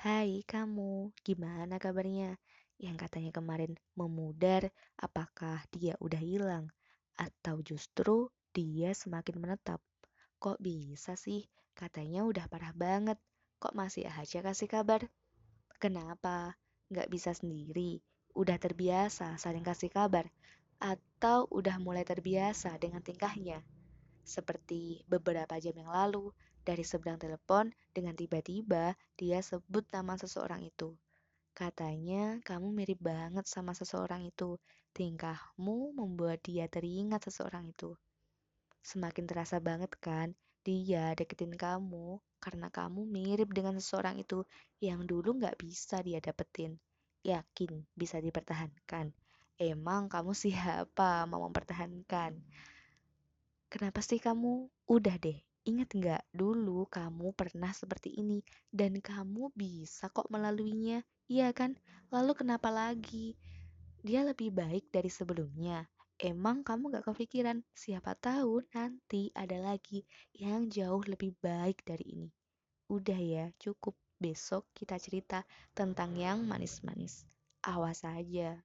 Hai kamu, gimana kabarnya? Yang katanya kemarin memudar, apakah dia udah hilang? Atau justru dia semakin menetap? Kok bisa sih? Katanya udah parah banget. Kok masih aja kasih kabar? Kenapa? Nggak bisa sendiri? Udah terbiasa saling kasih kabar? Atau udah mulai terbiasa dengan tingkahnya? Seperti beberapa jam yang lalu, dari seberang telepon dengan tiba-tiba dia sebut nama seseorang itu. Katanya kamu mirip banget sama seseorang itu. Tingkahmu membuat dia teringat seseorang itu. Semakin terasa banget kan dia deketin kamu karena kamu mirip dengan seseorang itu yang dulu nggak bisa dia dapetin. Yakin bisa dipertahankan. Emang kamu siapa mau mempertahankan? Kenapa sih kamu? Udah deh, ingat nggak dulu kamu pernah seperti ini dan kamu bisa kok melaluinya, iya kan? Lalu kenapa lagi? Dia lebih baik dari sebelumnya. Emang kamu gak kepikiran siapa tahu nanti ada lagi yang jauh lebih baik dari ini. Udah ya, cukup. Besok kita cerita tentang yang manis-manis. Awas aja,